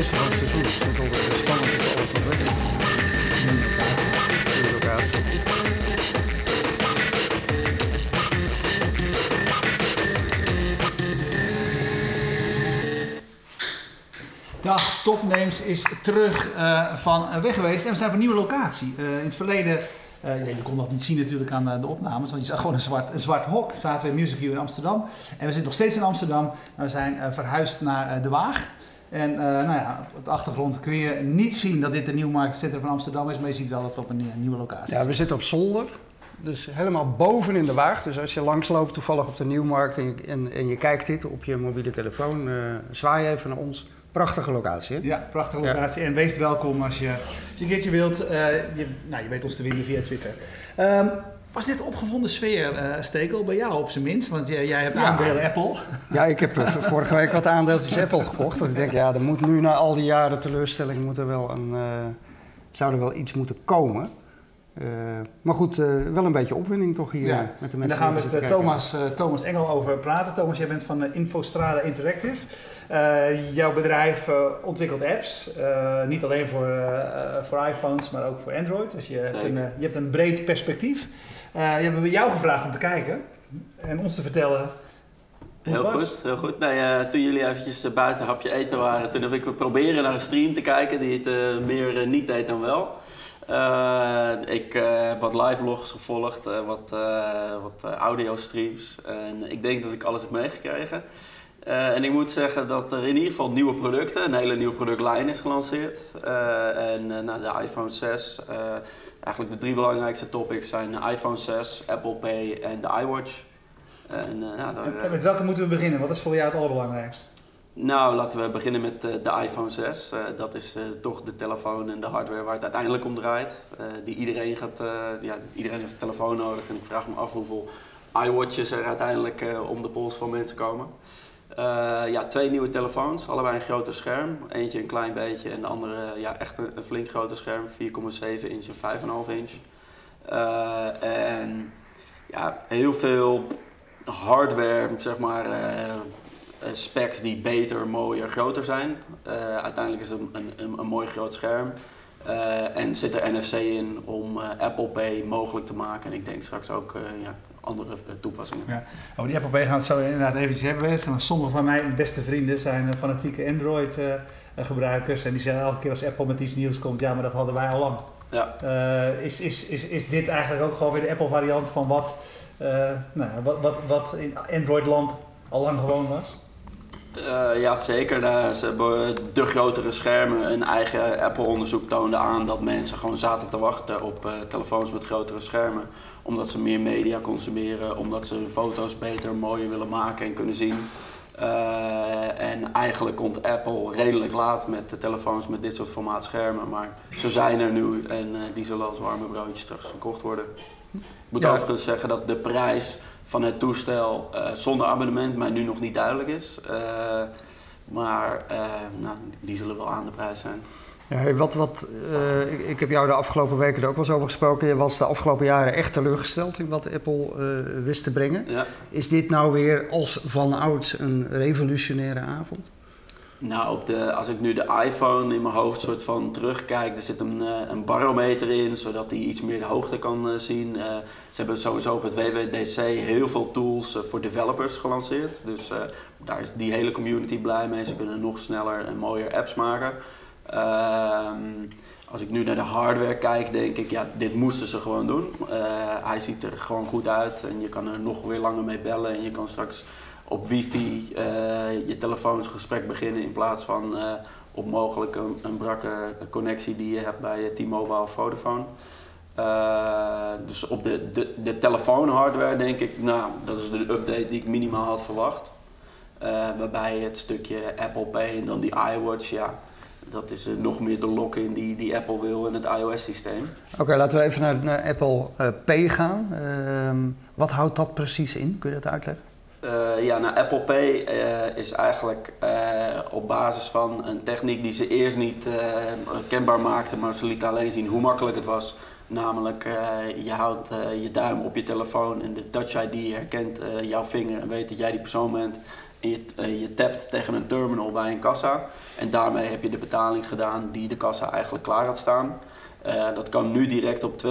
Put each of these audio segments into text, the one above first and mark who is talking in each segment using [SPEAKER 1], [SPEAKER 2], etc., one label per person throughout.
[SPEAKER 1] is. Dag, Topnames is terug eh, van eh, weg geweest en we zijn op een nieuwe locatie. Eh, in het verleden, je kon dat niet zien natuurlijk aan de opnames, want je zag gewoon een zwart, zwart hok. Zaten we in Music View in Amsterdam en we zitten nog steeds in Amsterdam, maar we zijn verhuisd naar De Waag. En eh, nou ja, op de achtergrond kun je niet zien dat dit de Nieuwmarktcentrum van Amsterdam is, maar je ziet wel dat we op een nieuwe- nieuwe locatie
[SPEAKER 2] Ja, we zitten op zolder. Dus helemaal boven in de waag. Dus als je langsloopt toevallig op de Nieuwmarkt en je, en, en je kijkt dit op je mobiele telefoon, eh zwaai je even naar ons. Prachtige locatie, hè?
[SPEAKER 1] Ja, prachtige locatie. En wees welkom als je, als je een keertje wilt. eh, je, nou, je weet ons te vinden via Twitter. Ehm, was dit opgevonden sfeer, eh, Stekel, bij jou op zijn minst? Want jij, jij hebt
[SPEAKER 2] Ja.
[SPEAKER 1] aandelen Apple.
[SPEAKER 2] Ja, ik heb eh, vorige week wat aandeeltjes Apple gekocht. Want ik denk, ja, er moet nu na al die jaren teleurstelling moet er wel een, eh, zou er wel iets moeten komen. Eh, maar goed, eh, wel een beetje opwinding toch hier
[SPEAKER 1] Ja.
[SPEAKER 2] met de
[SPEAKER 1] En
[SPEAKER 2] mensen
[SPEAKER 1] daar gaan we met. Thomas, eh, Thomas Engel over praten. Thomas, jij bent van Infostrada Interactive. Eh, jouw bedrijf eh, ontwikkelt apps. Eh, niet alleen voor, voor iPhones, maar ook voor Android. Dus je hebt een, je hebt een breed perspectief. Eh we hebben jou gevraagd om te kijken en ons te vertellen hoe
[SPEAKER 3] Heel
[SPEAKER 1] het was.
[SPEAKER 3] goed, heel goed. Nee, eh, toen jullie eventjes eh, buiten een hapje eten waren, toen heb ik proberen naar een stream te kijken die het eh, meer eh, niet deed dan wel. Eh, ik eh, heb wat live vlogs gevolgd, eh, wat, eh wat eh, audio streams en ik denk dat ik alles heb meegekregen. Eh, en ik moet zeggen dat er in ieder geval nieuwe producten, een hele nieuwe productlijn is gelanceerd. Eh, en eh, nou, de iPhone 6, eh, eigenlijk de drie belangrijkste topics zijn de iPhone 6, Apple Pay en de iWatch. En, eh, ja, daar,
[SPEAKER 1] En-
[SPEAKER 3] eh,
[SPEAKER 1] met welke moeten we beginnen? Wat is voor jou het allerbelangrijkste?
[SPEAKER 3] nou, laten we beginnen met eh, de iPhone 6. Eh, dat is toch de telefoon en de hardware waar het uiteindelijk om draait. Die iedereen gaat, ja, iedereen heeft een telefoon nodig. En ik vraag me af hoeveel iWatches er uiteindelijk om de pols van mensen komen. Eh, ja, twee nieuwe telefoons, allebei een groter scherm. Eentje een klein beetje en de andere ja, echt een, flink groter scherm. 4,7 inch en 5,5 inch. Eh, en ja, heel veel hardware, zeg maar, eh, specs die beter, mooier, groter zijn. Uiteindelijk is het een, een, een mooi groot scherm. Eh, en zit er NFC in om eh, Apple Pay mogelijk te maken. En ik denk straks ook eh, ja, andere toepassingen.
[SPEAKER 1] Ja. Over die Apple Pay gaan we het zo inderdaad eventjes hebben. Maar Sommige van mijn beste vrienden zijn fanatieke Android-gebruikers. en die zeggen elke keer als Apple met iets nieuws komt, ja, maar dat hadden wij al lang.
[SPEAKER 3] Ja.
[SPEAKER 1] Is, is, is, is dit eigenlijk ook gewoon weer de Apple-variant van wat, nou, wat, wat, wat in Android-land al lang gewoon was?
[SPEAKER 3] Eh, ja, zeker. Daar ze hebben de grotere schermen. Een eigen Apple-onderzoek toonde aan dat mensen gewoon zaten te wachten op eh, telefoons met grotere schermen. Omdat ze meer media consumeren, omdat ze hun foto's beter, mooier willen maken en kunnen zien. Eh, en eigenlijk komt Apple redelijk laat met de telefoons met dit soort formaat schermen. Maar ze zijn er nu en eh, die zullen als warme broodjes straks gekocht worden. Ik moet
[SPEAKER 2] Ja.
[SPEAKER 3] overigens zeggen dat de prijs van het toestel eh, zonder abonnement mij nu nog niet duidelijk is. Eh, maar eh, nou, die zullen wel aan de prijs zijn.
[SPEAKER 2] Ja, wat, wat, ik, ik heb jou de afgelopen weken er ook wel eens over gesproken. Je was de afgelopen jaren echt teleurgesteld in wat Apple wist te brengen.
[SPEAKER 3] Ja.
[SPEAKER 2] Is dit nou weer als van ouds een revolutionaire avond?
[SPEAKER 3] Nou, op de, als ik nu de iPhone in mijn hoofd soort van terugkijk, er zit een, eh, een barometer in, zodat hij iets meer de hoogte kan eh, zien. Eh, ze hebben sowieso op het WWDC heel veel tools voor developers gelanceerd. Dus daar is die hele community blij mee. Ze kunnen nog sneller en mooier apps maken. Ehm, als ik nu naar de hardware kijk, denk ik, ja, dit moesten ze gewoon doen. Hij ziet er gewoon goed uit en je kan er nog weer langer mee bellen en je kan straks op wifi eh, je telefoonsgesprek beginnen in plaats van eh, op mogelijk een, een brakke connectie die je hebt bij T-Mobile of Vodafone. Eh, dus op de, de, de telefoonhardware denk ik, nou, dat is de update die ik minimaal had verwacht. Waarbij het stukje Apple Pay en dan die iWatch, ja, dat is nog meer de lock-in die, die Apple wil in het iOS-systeem.
[SPEAKER 2] Oké, laten we even naar, naar Apple Pay gaan. Ehm, wat houdt dat precies in? Kun je dat uitleggen?
[SPEAKER 3] Eh, ja, nou, Apple Pay eh, is eigenlijk eh, op basis van een techniek die ze eerst niet kenbaar maakten, maar ze lieten alleen zien hoe makkelijk het was. Namelijk, je houdt je duim op je telefoon en de Touch ID herkent jouw vinger en weet dat jij die persoon bent. En je, je tapt tegen een terminal bij een kassa. En daarmee heb je de betaling gedaan die de kassa eigenlijk klaar had staan. Dat kan nu direct op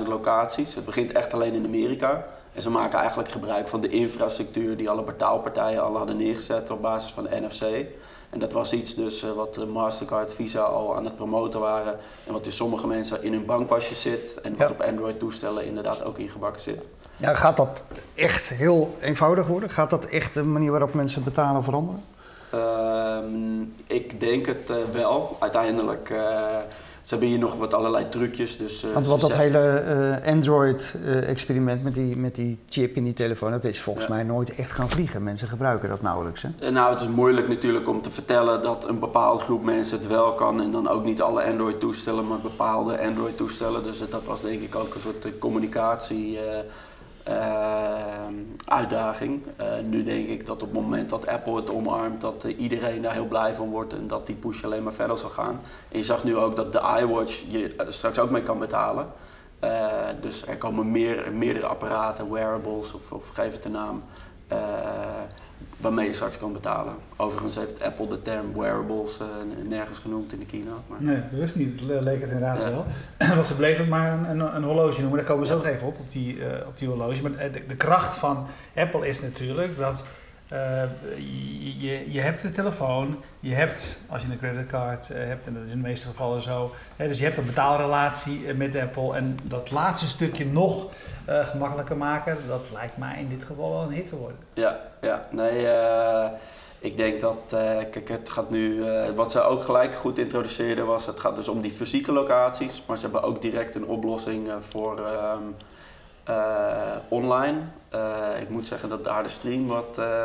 [SPEAKER 3] 220.000 locaties. Het begint echt alleen in Amerika. En ze maken eigenlijk gebruik van de infrastructuur die alle betaalpartijen al hadden neergezet op basis van de NFC. En dat was iets dus eh, wat de Mastercard, Visa al aan het promoten waren. En wat dus sommige mensen in hun bankpasje zit. En wat
[SPEAKER 2] Ja.
[SPEAKER 3] op Android toestellen inderdaad ook ingebakken zit.
[SPEAKER 2] Ja, gaat dat echt heel eenvoudig worden? Gaat dat echt de manier waarop mensen betalen veranderen?
[SPEAKER 3] Ehm, ik denk het eh, wel. Uiteindelijk, eh, ze hebben hier nog wat allerlei trucjes. Dus, eh,
[SPEAKER 2] Want wat dat
[SPEAKER 3] zeggen-
[SPEAKER 2] hele eh, Android-experiment met, die, met die chip in die telefoon, dat is volgens mij nooit echt gaan vliegen. Mensen gebruiken dat nauwelijks. Hè?
[SPEAKER 3] Eh, Nou, het is moeilijk natuurlijk om te vertellen dat een bepaalde groep mensen het wel kan. En dan ook niet alle Android-toestellen, maar bepaalde Android-toestellen. Dus eh, dat was denk ik ook een soort eh, communicatie. Eh, eh, uitdaging. Eh, nu denk ik dat op het moment dat Apple het omarmt, dat eh, iedereen daar heel blij van wordt en dat die push alleen maar verder zal gaan. En je zag nu ook dat de iWatch je er straks ook mee kan betalen. Eh, dus er komen meer, meerdere apparaten, wearables of, of geef het een naam, eh, waarmee je straks kan betalen. Overigens heeft Apple de term wearables eh, nergens genoemd in de keynote. Maar...
[SPEAKER 1] Nee, bewust niet. Le- leek het inderdaad
[SPEAKER 3] Ja.
[SPEAKER 1] wel. Want ze bleven het maar een, een, een horloge noemen. Daar komen we zo nog even op, op die, eh, op die horloge. Maar de, de kracht van Apple is natuurlijk dat eh, je, je, hebt een telefoon. Je hebt, als je een creditcard eh, hebt, en dat is in de meeste gevallen zo. Hè, dus je hebt een betaalrelatie eh, met Apple. En dat laatste stukje nog gemakkelijker maken, dat lijkt mij in dit geval wel een hit te worden.
[SPEAKER 3] Ja, ja, nee, ik denk dat, kijk, het gaat nu, wat ze ook gelijk goed introduceerden was, het gaat dus om die fysieke locaties, maar ze hebben ook direct een oplossing voor ehm, eh, online. Eh, ik moet zeggen dat daar de stream wat eh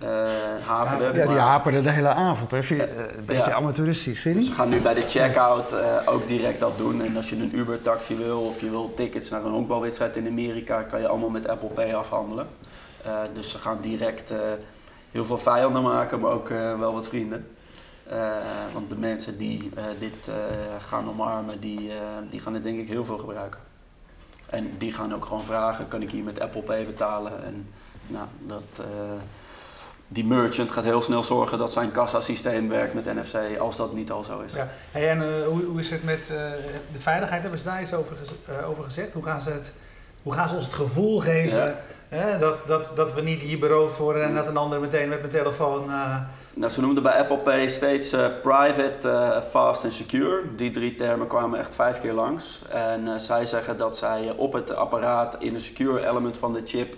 [SPEAKER 3] eh, haperde.
[SPEAKER 2] Ja, die
[SPEAKER 3] maar-
[SPEAKER 2] haperde de hele avond. Hè? Vind je, eh, een beetje
[SPEAKER 3] Ja.
[SPEAKER 2] amateuristisch, vind je
[SPEAKER 3] Dus we gaan nu bij de checkout eh ook direct dat doen. En als je een Uber-taxi wil of je wil tickets naar een honkbalwedstrijd in Amerika, kan je allemaal met Apple Pay afhandelen. Eh, dus ze gaan direct eh, heel veel vijanden maken, maar ook eh, wel wat vrienden. Eh, want de mensen die eh, dit eh, gaan omarmen, die, eh, die gaan het denk ik heel veel gebruiken. En die gaan ook gewoon vragen, kan ik hier met Apple Pay betalen? En nou, dat, eh, die merchant gaat heel snel zorgen dat zijn kassasysteem werkt met NFC, als dat niet al zo is.
[SPEAKER 1] Ja. Hey, en eh, hoe, hoe is het met eh, de veiligheid? Hebben ze daar iets over, gez- over gezegd? Hoe gaan, ze het, hoe gaan ze ons het gevoel geven
[SPEAKER 3] Ja.
[SPEAKER 1] Dat, dat, dat we niet hier beroofd worden en dat een ander meteen met mijn telefoon. eh,
[SPEAKER 3] Nou, ze noemden bij Apple Pay steeds eh, private, eh, fast en secure. Die drie termen kwamen echt vijf keer langs. En zij zeggen dat zij op het apparaat in een secure element van de chip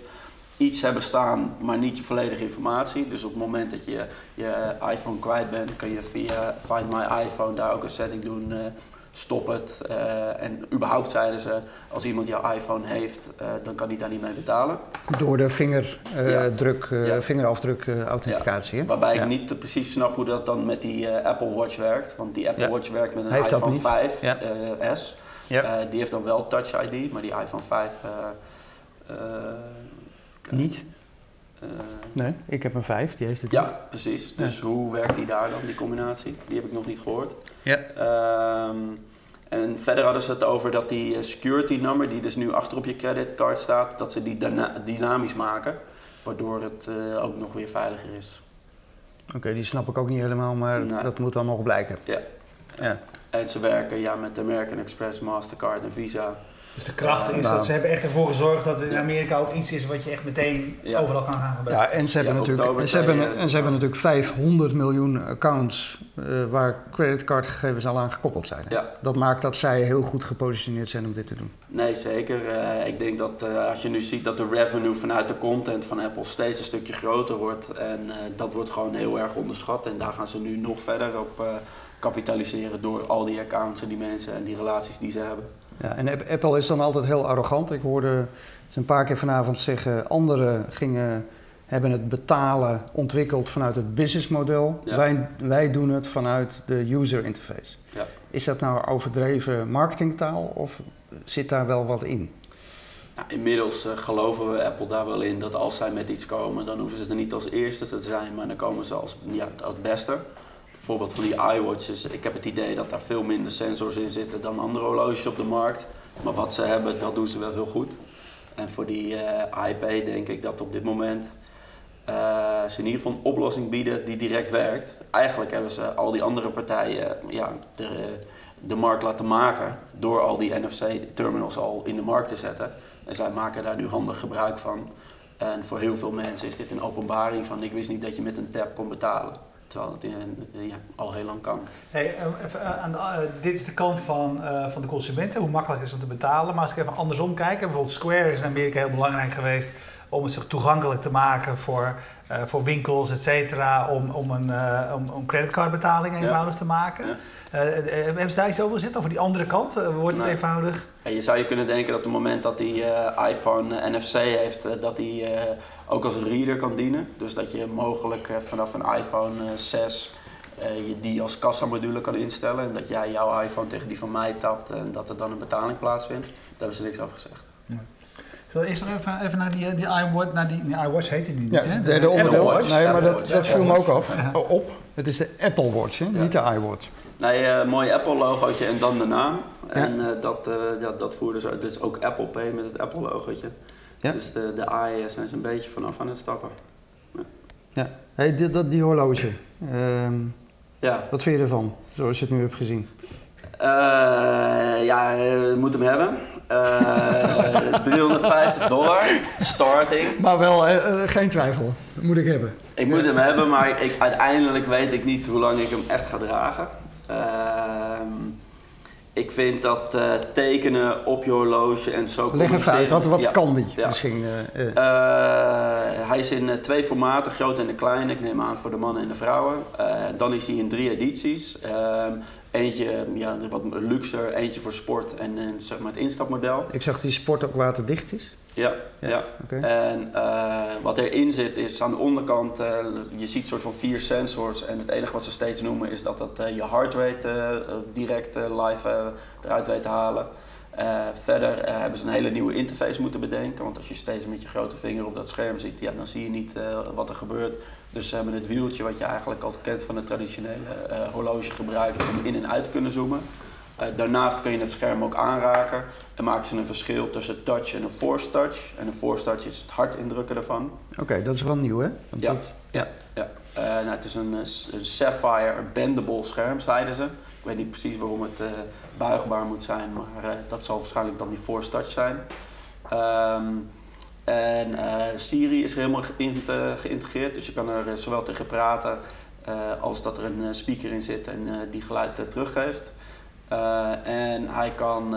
[SPEAKER 3] iets hebben staan, maar niet je volledige informatie. Dus op het moment dat je je iPhone kwijt bent, kun je via Find My iPhone daar ook een setting doen. Stop het. Eh, en überhaupt zeiden ze, als iemand jouw iPhone heeft, eh, dan kan hij daar niet mee betalen.
[SPEAKER 2] Door de vingerdruk, eh,
[SPEAKER 3] Ja.
[SPEAKER 2] vingerafdruk authenticatie. hè?
[SPEAKER 3] Waarbij
[SPEAKER 2] Ja.
[SPEAKER 3] ik niet precies snap hoe dat dan met die Apple Watch werkt. Want die Apple
[SPEAKER 2] Ja.
[SPEAKER 3] Watch werkt met een
[SPEAKER 2] Heeft
[SPEAKER 3] iPhone
[SPEAKER 2] niet.
[SPEAKER 3] 5
[SPEAKER 2] Ja.
[SPEAKER 3] eh, S.
[SPEAKER 2] Ja.
[SPEAKER 3] Eh, die heeft dan wel Touch ID, maar die iPhone 5 eh, eh,
[SPEAKER 2] Niet? Nee, ik heb een 5, die heeft het niet.
[SPEAKER 3] ja, precies. Dus hoe werkt die daar dan, die combinatie? Die heb ik nog niet gehoord.
[SPEAKER 2] Ja.
[SPEAKER 3] Ehm, en verder hadden ze het over dat die eh, security number, die dus nu achter op je creditcard staat, dat ze die dyna- dynamisch maken. Waardoor het eh, ook nog weer veiliger is.
[SPEAKER 2] Oké, die snap ik ook niet helemaal, maar
[SPEAKER 3] Nee.
[SPEAKER 2] dat moet dan nog blijken.
[SPEAKER 3] Ja.
[SPEAKER 2] Ja.
[SPEAKER 3] En ze werken ja, met American Express, Mastercard en Visa.
[SPEAKER 1] Dus de kracht is
[SPEAKER 2] Nou.
[SPEAKER 1] dat ze hebben echt ervoor gezorgd dat het in. Amerika ook iets is wat je echt meteen
[SPEAKER 3] Ja.
[SPEAKER 1] overal kan gaan gebruiken.
[SPEAKER 2] Ja, en ze hebben,
[SPEAKER 3] Ja,
[SPEAKER 2] natuurlijk, en ze hebben, en ze hebben natuurlijk 500 miljoen accounts eh, waar creditcardgegevens al aan gekoppeld zijn.
[SPEAKER 3] Ja.
[SPEAKER 2] Dat maakt dat zij heel goed gepositioneerd zijn om dit te doen.
[SPEAKER 3] Nee, zeker. Eh, ik denk dat eh, als je nu ziet dat de revenue vanuit de content van Apple steeds een stukje groter wordt. En eh, dat wordt gewoon heel erg onderschat. En daar gaan ze nu nog verder op eh, kapitaliseren door al die accounts en die mensen en die relaties die ze hebben.
[SPEAKER 2] Ja, en App- Apple is dan altijd heel arrogant. Ik hoorde ze een paar keer vanavond zeggen, anderen gingen, hebben het betalen ontwikkeld vanuit het businessmodel.
[SPEAKER 3] Ja.
[SPEAKER 2] Wij, wij doen het vanuit de user interface.
[SPEAKER 3] Ja.
[SPEAKER 2] Is dat nou overdreven marketingtaal of zit daar wel wat in?
[SPEAKER 3] Nou, inmiddels eh, geloven we Apple daar wel in dat als zij met iets komen, dan hoeven ze er niet als eerste te zijn, maar dan komen ze als, ja, als beste. Bijvoorbeeld van die iWatches. Ik heb het idee dat daar veel minder sensors in zitten dan andere horloges op de markt. Maar wat ze hebben, dat doen ze wel heel goed. En voor die iPay denk ik dat op dit moment eh, ze in ieder geval een oplossing bieden die direct werkt. Eigenlijk hebben ze al die andere partijen ja, de, de markt laten maken door al die NFC-terminals al in de markt te zetten. En zij maken daar nu handig gebruik van. En voor heel veel mensen is dit een openbaring van ik wist niet dat je met een tap kon betalen. Terwijl in, ja, al heel lang kan.
[SPEAKER 1] Hey, eh, even, de, uh, dit is de kant van, van de consumenten, hoe makkelijk het is om te betalen. Maar als ik even andersom kijk, bijvoorbeeld Square is in Amerika heel belangrijk geweest om het zich toegankelijk te maken voor, uh, voor winkels, et cetera, om, om, een, uh, om, om creditcardbetaling eenvoudig ja. te maken. Ja. Uh, hebben ze daar iets over gezet, over die andere kant? wordt het eenvoudig?
[SPEAKER 3] Ja, je zou je kunnen denken dat op het moment dat die iPhone NFC heeft, dat die ook als reader kan dienen. Dus dat je mogelijk vanaf een iPhone 6 je die als kassamodule kan instellen. En dat jij jouw iPhone tegen die van mij tapt en dat er dan een betaling plaatsvindt. Daar hebben ze niks over gezegd.
[SPEAKER 1] Zo, eerst nog even, even naar die, die iWatch, naar die, iWatch heette die niet,
[SPEAKER 2] ja,
[SPEAKER 1] hè?
[SPEAKER 2] De, de, onderdeel.
[SPEAKER 1] Watch.
[SPEAKER 2] Nee, maar dat, dat viel me ook af, op. Het is de Apple Watch, hè?
[SPEAKER 3] Ja.
[SPEAKER 2] niet de iWatch.
[SPEAKER 3] Nee, uh, mooi Apple-logootje en dan de naam.
[SPEAKER 2] Ja.
[SPEAKER 3] En uh, dat, uh, ja, dat voerde ze uit. Dus ook Apple Pay met het Apple-logootje.
[SPEAKER 2] Ja.
[SPEAKER 3] Dus de, de i zijn ze een beetje vanaf aan het stappen.
[SPEAKER 2] Ja, hey, die, dat, die horloge. Ehm,
[SPEAKER 3] Ja,
[SPEAKER 2] wat vind je ervan, zoals je het nu hebt gezien?
[SPEAKER 3] Eh, ja, je moet hem hebben. Eh, 350 dollar, starting.
[SPEAKER 2] Maar wel, eh, eh, geen twijfel. Dat moet ik hebben.
[SPEAKER 3] Ik moet hem hebben, maar ik, uiteindelijk weet ik niet hoe lang ik hem echt ga dragen. Ehm, ik vind dat eh, tekenen op je horloge en zo
[SPEAKER 2] Leg even uit, wat, wat
[SPEAKER 3] Ja.
[SPEAKER 2] kan die
[SPEAKER 3] Ja.
[SPEAKER 2] misschien? eh, eh.
[SPEAKER 3] Eh, hij is in eh, twee formaten, groot en de klein. Ik neem aan voor de mannen en de vrouwen. Eh, dan is hij in drie edities. Ehm, eentje ja, wat luxer, eentje voor sport en, en zeg maar het instapmodel.
[SPEAKER 2] ik zag die sport ook waterdicht is.
[SPEAKER 3] Ja,
[SPEAKER 2] Ja.
[SPEAKER 3] En eh, wat erin zit is aan de onderkant, eh, je ziet soort van vier sensors. En het enige wat ze steeds noemen is dat dat eh, je heart rate eh, eh, direct eh, live eh, eruit weet te halen. Eh, verder eh, hebben ze een hele nieuwe interface moeten bedenken. Want als je steeds met je grote vinger op dat scherm zit, ja, dan zie je niet eh, wat er gebeurt. Dus ze hebben het wieltje wat je eigenlijk al kent van het traditionele horloge gebruikt om in en uit te kunnen zoomen. Daarnaast kun je het scherm ook aanraken en maken ze een verschil tussen touch en een force touch. En een force touch is het hard indrukken ervan.
[SPEAKER 2] Oké, dat is wel nieuw, hè? Want
[SPEAKER 3] Ja.
[SPEAKER 2] dat-
[SPEAKER 3] Ja, ja. Nou, het is een, een Sapphire bendable scherm, zeiden ze. Weet niet precies waarom het eh, buigbaar moet zijn, maar eh, dat zal waarschijnlijk dan die touch zijn. Ehm, en eh, Siri is helemaal geïnt- geïntegreerd, dus je kan er zowel tegen praten als dat er een speaker in zit en die geluid teruggeeft. En hij kan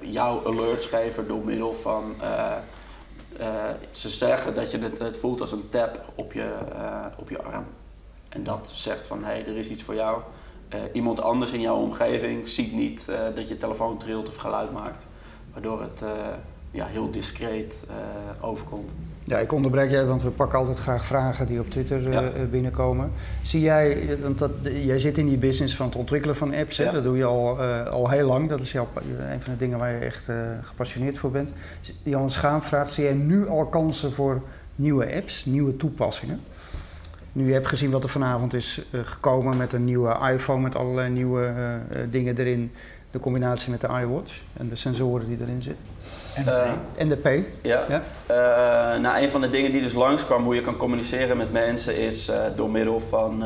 [SPEAKER 3] jou alerts geven door middel van. ze zeggen dat je het, het voelt als een tap op je, op je arm. En dat zegt van hé, hey, er is iets voor jou. Eh, iemand anders in jouw omgeving ziet niet eh, dat je telefoon trilt of geluid maakt. Waardoor het eh, ja, heel discreet overkomt.
[SPEAKER 2] Ja, ik onderbreek jij, want we pakken altijd graag vragen die op Twitter
[SPEAKER 3] Ja.
[SPEAKER 2] binnenkomen. Zie jij, want dat, jij zit in die business van het ontwikkelen van apps, hè?
[SPEAKER 3] Ja.
[SPEAKER 2] dat doe je al, al heel lang. Dat is jouw, een van de dingen waar je echt gepassioneerd voor bent. Johan Schaam vraagt, zie jij nu al kansen voor nieuwe apps, nieuwe toepassingen? Nu je hebt gezien wat er vanavond is eh, gekomen met een nieuwe iPhone met allerlei nieuwe eh, eh, dingen erin. De combinatie met de iWatch en de sensoren die erin zitten.
[SPEAKER 1] En
[SPEAKER 2] En de P.
[SPEAKER 3] Ja.
[SPEAKER 2] Ja.
[SPEAKER 3] Nou, een van de dingen die dus langskwam hoe je kan communiceren met mensen is door middel van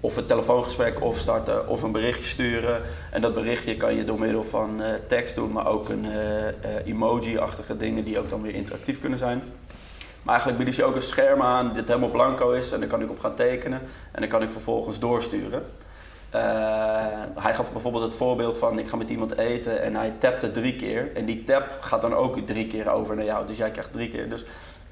[SPEAKER 3] of een telefoongesprek of starten of een berichtje sturen. En dat berichtje kan je door middel van tekst doen, maar ook een emoji-achtige dingen die ook dan weer interactief kunnen zijn. Maar eigenlijk bieden ze ook een scherm aan dit helemaal blanco is en daar kan ik op gaan tekenen en dan kan ik vervolgens doorsturen. Eh, hij gaf bijvoorbeeld het voorbeeld van ik ga met iemand eten en hij tapte drie keer. En die tap gaat dan ook drie keer over naar jou. Dus jij krijgt drie keer. Dus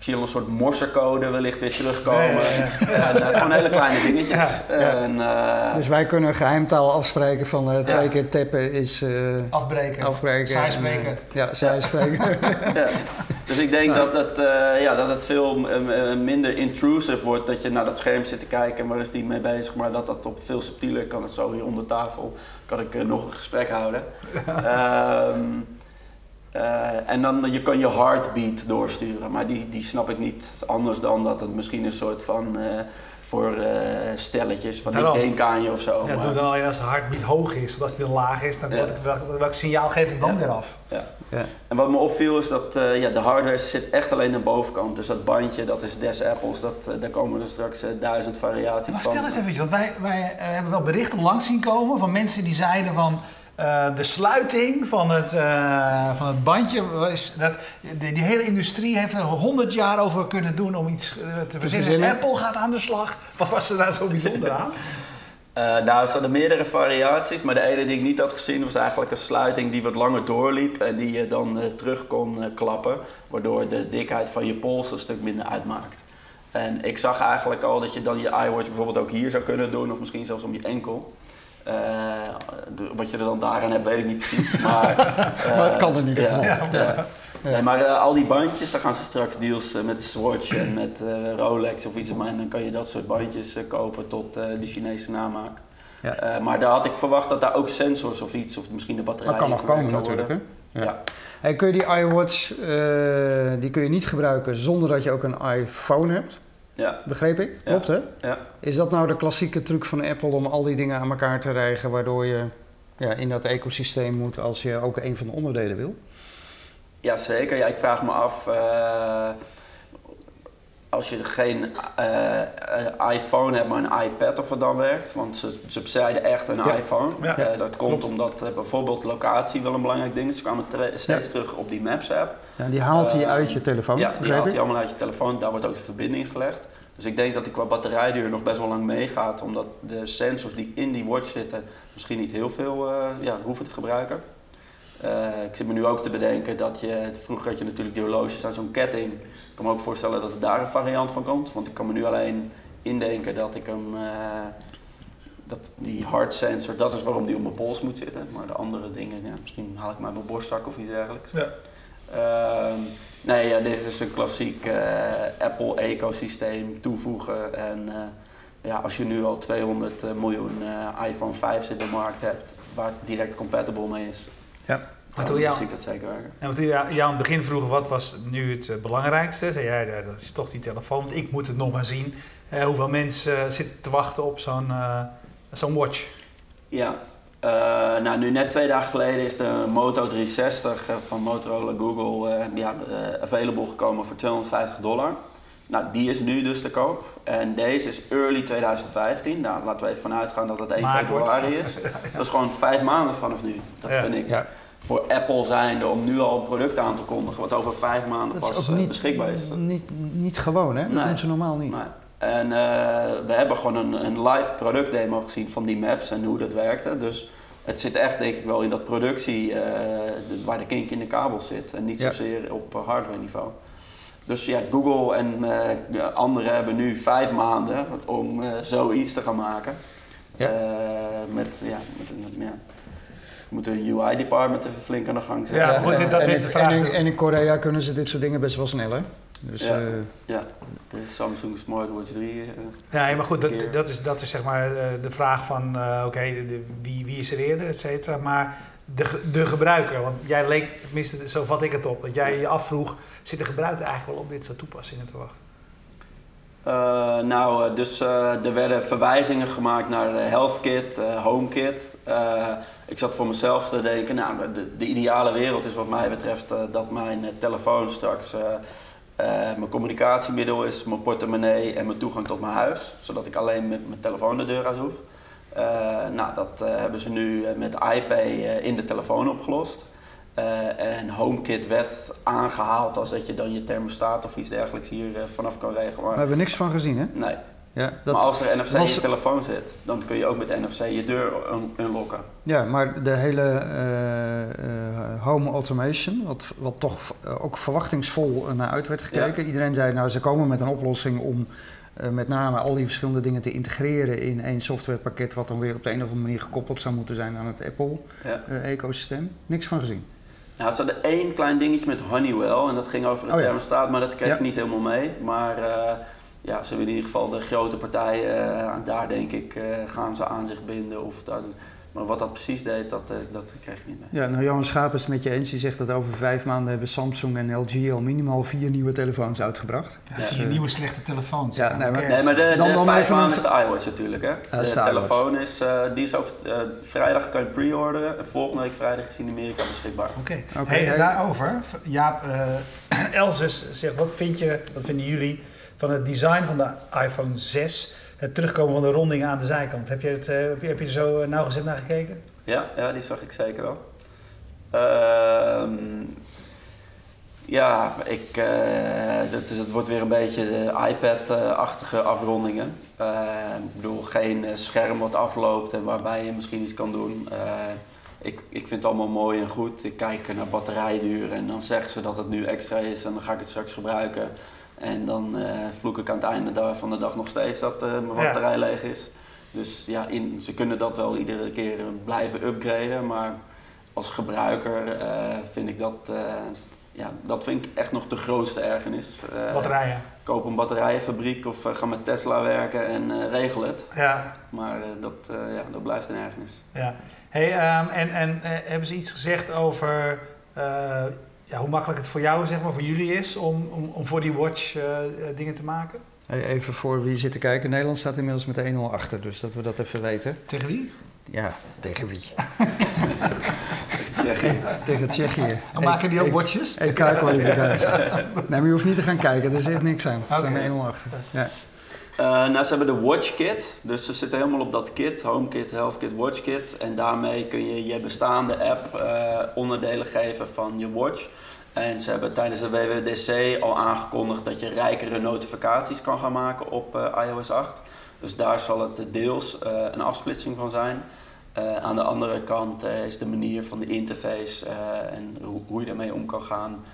[SPEAKER 3] zie al een soort morsecode wellicht weer terugkomen.
[SPEAKER 1] Ja,
[SPEAKER 3] gewoon hele kleine dingetjes.
[SPEAKER 1] Ja,
[SPEAKER 3] En, eh,
[SPEAKER 2] Dus wij kunnen geheimtaal afspreken van eh, twee
[SPEAKER 3] Ja.
[SPEAKER 2] keer tappen is eh,
[SPEAKER 1] afbreken.
[SPEAKER 2] afbreken.
[SPEAKER 1] Saai
[SPEAKER 2] En,
[SPEAKER 1] spreken.
[SPEAKER 2] eh, ja, saai spreken.
[SPEAKER 3] ja. Dus ik denk dat, het, eh, ja, dat het veel minder intrusive wordt. Dat je naar dat scherm zit te kijken en waar is die mee bezig. Maar dat dat op veel subtieler kan. Het zo hier onder tafel kan ik nog een gesprek houden. Ehm, Eh, en dan je kan je heartbeat doorsturen, maar die, die snap ik niet anders dan dat het misschien een soort van eh, voor eh, stelletjes van
[SPEAKER 1] Daarom.
[SPEAKER 3] ik denk aan je of zo.
[SPEAKER 1] Ja,
[SPEAKER 3] maar-
[SPEAKER 1] doe dan alleen als de hartbeat hoog is. Want als die dan laag is, dan
[SPEAKER 3] Ja.
[SPEAKER 1] wat, welk, welk signaal geef ik dan
[SPEAKER 3] Ja.
[SPEAKER 1] weer af?
[SPEAKER 3] ja.
[SPEAKER 2] Ja.
[SPEAKER 3] En wat me opviel is dat eh, ja, de hardware zit echt alleen aan de bovenkant. Dus dat bandje, dat is des Apples, dat, daar komen er straks duizend variaties
[SPEAKER 1] Maar
[SPEAKER 3] van.
[SPEAKER 1] vertel eens even, want wij, wij hebben wel berichten langs zien komen van mensen die zeiden van eh, de sluiting van het, eh, van het bandje. Is dat, die, die hele industrie heeft er honderd jaar over kunnen doen om iets eh, te verzinnen. Apple gaat aan de slag. Wat was er daar zo bijzonder aan?
[SPEAKER 3] Eh, nou, er zaten meerdere variaties, maar de ene die ik niet had gezien was eigenlijk een sluiting die wat langer doorliep en die je dan terug kon klappen, waardoor de dikheid van je pols een stuk minder uitmaakt. En ik zag eigenlijk al dat je dan je iWatch bijvoorbeeld ook hier zou kunnen doen, of misschien zelfs om je enkel. Eh, wat je er dan daarin hebt, weet ik niet precies. Maar, eh,
[SPEAKER 2] Maar het kan
[SPEAKER 3] ja,
[SPEAKER 2] geval.
[SPEAKER 3] ja. Nee, maar eh, al die bandjes, daar gaan ze straks deals eh, met Swatch en met eh, Rolex of iets. En dan kan je dat soort bandjes eh, kopen tot eh, de Chinese namaak.
[SPEAKER 2] Ja.
[SPEAKER 3] Eh, maar daar had ik verwacht dat daar ook sensors of iets, of misschien de batterij
[SPEAKER 2] Dat kan nog komen
[SPEAKER 3] zou
[SPEAKER 2] natuurlijk.
[SPEAKER 3] worden.
[SPEAKER 2] Hè?
[SPEAKER 3] Ja.
[SPEAKER 2] Hey, kun je die iWatch, eh, die kun je niet gebruiken zonder dat je ook een iPhone hebt,
[SPEAKER 3] Ja.
[SPEAKER 2] begreep ik?
[SPEAKER 3] Ja.
[SPEAKER 2] Klopt hè?
[SPEAKER 3] Ja.
[SPEAKER 2] Is dat nou de klassieke truc van Apple om al die dingen aan elkaar te rijgen, waardoor je ja, in dat ecosysteem moet als je ook een van de onderdelen wil?
[SPEAKER 3] ja, zeker. Ja, ik vraag me af, eh, als je geen eh, eh, iPhone hebt, maar een iPad of het dan werkt. Want ze, ze zeiden echt een
[SPEAKER 2] Ja.
[SPEAKER 3] iPhone.
[SPEAKER 1] Ja.
[SPEAKER 3] Eh, dat komt
[SPEAKER 1] Klopt.
[SPEAKER 3] omdat bijvoorbeeld locatie wel een belangrijk ding is. Ze kwamen steeds terug op die Maps app.
[SPEAKER 2] Ja, die haalt hij
[SPEAKER 3] Eh,
[SPEAKER 2] uit je telefoon,
[SPEAKER 3] Ja, die haalt hij allemaal uit je telefoon. Daar wordt ook de verbinding gelegd. Dus ik denk dat die qua batterijduur nog best wel lang meegaat. Omdat de sensors die in die watch zitten misschien niet heel veel ja, hoeven te gebruiken. Eh, ik zit me nu ook te bedenken dat je... Vroeger had je natuurlijk die horloges aan zo'n ketting. Ik kan me ook voorstellen dat er daar een variant van komt. Want ik kan me nu alleen indenken dat ik hem... eh, dat die heart sensor, dat is waarom die op mijn pols moet zitten. Maar de andere dingen, ja, misschien haal ik uit mijn borstzak of iets dergelijks.
[SPEAKER 1] Ja.
[SPEAKER 3] Ehm, nee, ja, dit is een klassiek eh, Apple-ecosysteem toevoegen. En ja, als je nu al 200 eh, miljoen iPhone 5 in de markt hebt, waar het direct compatible mee is,
[SPEAKER 2] Ja.
[SPEAKER 1] Maar
[SPEAKER 3] dan
[SPEAKER 1] toen jou,
[SPEAKER 3] zie ik dat zeker werken.
[SPEAKER 1] en wat jou aan het begin vroegen, wat was nu het eh, belangrijkste? Zei jij, ja, dat is toch die telefoon, want ik moet het nog maar zien. Eh, hoeveel mensen eh, zitten te wachten op zo'n zo'n watch?
[SPEAKER 3] Ja, eh, nou nu net twee dagen geleden is de Moto 360 eh, van Motorola Google eh, ja, eh, available gekomen voor 250 dollar. Nou, die is nu dus te koop. En deze is early 2015. Nou, laten we even vanuit gaan dat het 1
[SPEAKER 1] Maart wordt.
[SPEAKER 3] februari is. Dat is gewoon vijf maanden vanaf nu. Dat
[SPEAKER 1] Ja.
[SPEAKER 3] vind ik
[SPEAKER 2] Ja.
[SPEAKER 3] Voor Apple zijnde om nu al een product aan te kondigen wat over vijf maanden
[SPEAKER 2] Dat
[SPEAKER 3] pas eh,
[SPEAKER 2] niet,
[SPEAKER 3] beschikbaar is. Dat-
[SPEAKER 2] niet, niet gewoon, hè? Dat
[SPEAKER 3] Nee.
[SPEAKER 2] doen ze normaal niet.
[SPEAKER 3] Nee. En eh, we hebben gewoon een, een live productdemo gezien van die maps en hoe dat werkte. Dus het zit echt denk ik wel in dat productie eh, waar de kink in de kabel zit. En niet
[SPEAKER 2] Ja.
[SPEAKER 3] zozeer op hardware niveau. Dus ja, Google en ja, anderen hebben nu vijf maanden om zoiets te gaan maken.
[SPEAKER 2] Ja.
[SPEAKER 3] Met, ja, met, een- ja, we moeten een UI-department even flink aan de gang zetten.
[SPEAKER 1] Ja, maar goed, dit- dat
[SPEAKER 2] en
[SPEAKER 1] is
[SPEAKER 2] in-
[SPEAKER 1] de vraag.
[SPEAKER 2] En in, en in Korea kunnen ze dit soort dingen best wel sneller. Dus
[SPEAKER 3] Ja.
[SPEAKER 2] eh,
[SPEAKER 3] Ja, de Samsung Smartwatch 3. eh,
[SPEAKER 1] Ja, maar goed, dat, dat, is, dat is zeg maar eh, de vraag van, eh, oké, wie, wie is er eerder, et cetera. Maar de, de gebruiker, want jij leek, tenminste zo vat ik het op, dat jij je afvroeg, zit de gebruiker eigenlijk wel op dit soort toepassingen te wachten?
[SPEAKER 3] Eh, nou, eh, dus eh, er werden verwijzingen gemaakt naar de HealthKit, eh HomeKit. Ik zat voor mezelf te denken, nou, de, de ideale wereld is wat mij betreft eh, dat mijn eh, telefoon straks eh, mijn communicatiemiddel is, mijn portemonnee en mijn toegang tot mijn huis. Zodat ik alleen met mijn telefoon de deur uit hoef. Nou, dat hebben ze nu met iPay in de telefoon opgelost. En HomeKit werd aangehaald als dat je dan je thermostaat of iets dergelijks hier vanaf kan regelen. Maar,
[SPEAKER 2] hebben we niks van gezien, hè?
[SPEAKER 3] nee,
[SPEAKER 2] Ja, dat,
[SPEAKER 3] maar als er NFC in
[SPEAKER 2] was-
[SPEAKER 3] je telefoon zit, dan kun je ook met NFC je deur un- unlocken.
[SPEAKER 2] ja maar de hele eh, eh, home automation, wat, wat toch eh, ook verwachtingsvol naar uit werd gekeken. Iedereen zei, nou, ze komen met een oplossing om met name al die verschillende dingen te integreren in één softwarepakket, wat dan weer op de een of andere manier gekoppeld zou moeten zijn aan het
[SPEAKER 3] Ja.
[SPEAKER 2] Apple-ecosysteem. Niks van gezien.
[SPEAKER 3] Nou, ze hadden één klein dingetje met Honeywell en dat ging over een
[SPEAKER 2] Oh ja.
[SPEAKER 3] thermostaat, maar dat kreeg
[SPEAKER 2] Ja.
[SPEAKER 3] ik niet helemaal mee. Maar ja, ze hebben in ieder geval de grote partijen, eh, daar denk ik, eh, gaan ze aan zich binden. Of dan, Maar wat dat precies deed, dat, eh, dat kreeg ik niet mee.
[SPEAKER 2] Ja, nou Johan Schaap is het met je eens. Die zegt dat over vijf maanden hebben Samsung en LG al minimaal vier nieuwe telefoons uitgebracht.
[SPEAKER 1] Ja,
[SPEAKER 2] Dus,
[SPEAKER 1] vier nieuwe slechte telefoons.
[SPEAKER 2] ja, nee, maar-.
[SPEAKER 3] Nee, maar de,
[SPEAKER 2] Dan-
[SPEAKER 3] de
[SPEAKER 2] dan
[SPEAKER 3] vijf maanden is de iWatch natuurlijk, hè? de
[SPEAKER 2] de
[SPEAKER 3] telefoon is, eh, die is over, vrijdag kan je pre-orderen. En volgende week vrijdag is in Amerika beschikbaar.
[SPEAKER 1] Oké.
[SPEAKER 2] Oké,
[SPEAKER 1] hey,
[SPEAKER 2] hey.
[SPEAKER 1] Daarover, Jaap, eh Elzus zegt, wat vind je, wat vinden jullie van het design van de iPhone 6? Het terugkomen van de rondingen aan de zijkant. Heb je, het, eh, heb je, heb je er zo eh, nauwgezet naar gekeken?
[SPEAKER 3] Ja, ja, die zag ik zeker wel. Ehm, ja, ik, eh, het, het wordt weer een beetje iPad-achtige afrondingen. Eh, ik bedoel, geen scherm wat afloopt en waarbij je misschien iets kan doen. Ik, ik vind het allemaal mooi en goed. Ik kijk naar batterijduur en dan zeggen ze dat het nu extra is en dan ga ik het straks gebruiken. En dan eh, vloek ik aan het einde van de dag nog steeds dat eh, mijn
[SPEAKER 1] Ja.
[SPEAKER 3] batterij leeg is. Dus ja, in, ze kunnen dat wel iedere keer blijven upgraden, maar als gebruiker eh, vind ik dat, ja, dat vind ik echt nog de grootste ergernis.
[SPEAKER 1] Batterijen.
[SPEAKER 3] koop een batterijenfabriek of ga met Tesla werken en regel het.
[SPEAKER 1] Ja,
[SPEAKER 3] Maar dat, ja, dat blijft een ergernis.
[SPEAKER 1] ja. Hey, ehm, en en hebben ze iets gezegd over ja, hoe makkelijk het voor jou, zeg maar, voor jullie is om, om, om voor die watch eh, eh, dingen te maken?
[SPEAKER 2] Hey, Even voor wie zit te kijken. Nederland staat inmiddels met 1-0 achter, dus dat we dat even weten.
[SPEAKER 1] Tegen wie?
[SPEAKER 2] Ja, tegen wie?
[SPEAKER 3] Tsjechië.
[SPEAKER 2] Tegen Tsjechië.
[SPEAKER 1] Dan maken die ook
[SPEAKER 2] E-
[SPEAKER 1] watches?
[SPEAKER 2] EK-kwalificatie. nee, maar je hoeft niet te gaan kijken, er zit niks aan. We staan 1-0 achter. Ja.
[SPEAKER 3] Eh, nou, ze hebben de Watch Kit. Dus ze zitten helemaal op dat kit, Home Kit, Health Kit, Watch Kit. En daarmee kun je je bestaande app eh, onderdelen geven van je watch. En ze hebben tijdens de WWDC al aangekondigd dat je rijkere notificaties kan gaan maken op eh, iOS 8. Dus daar zal het deels een afsplitsing van zijn. Aan de andere kant is de manier van de interface en hoe, hoe je daarmee om kan gaan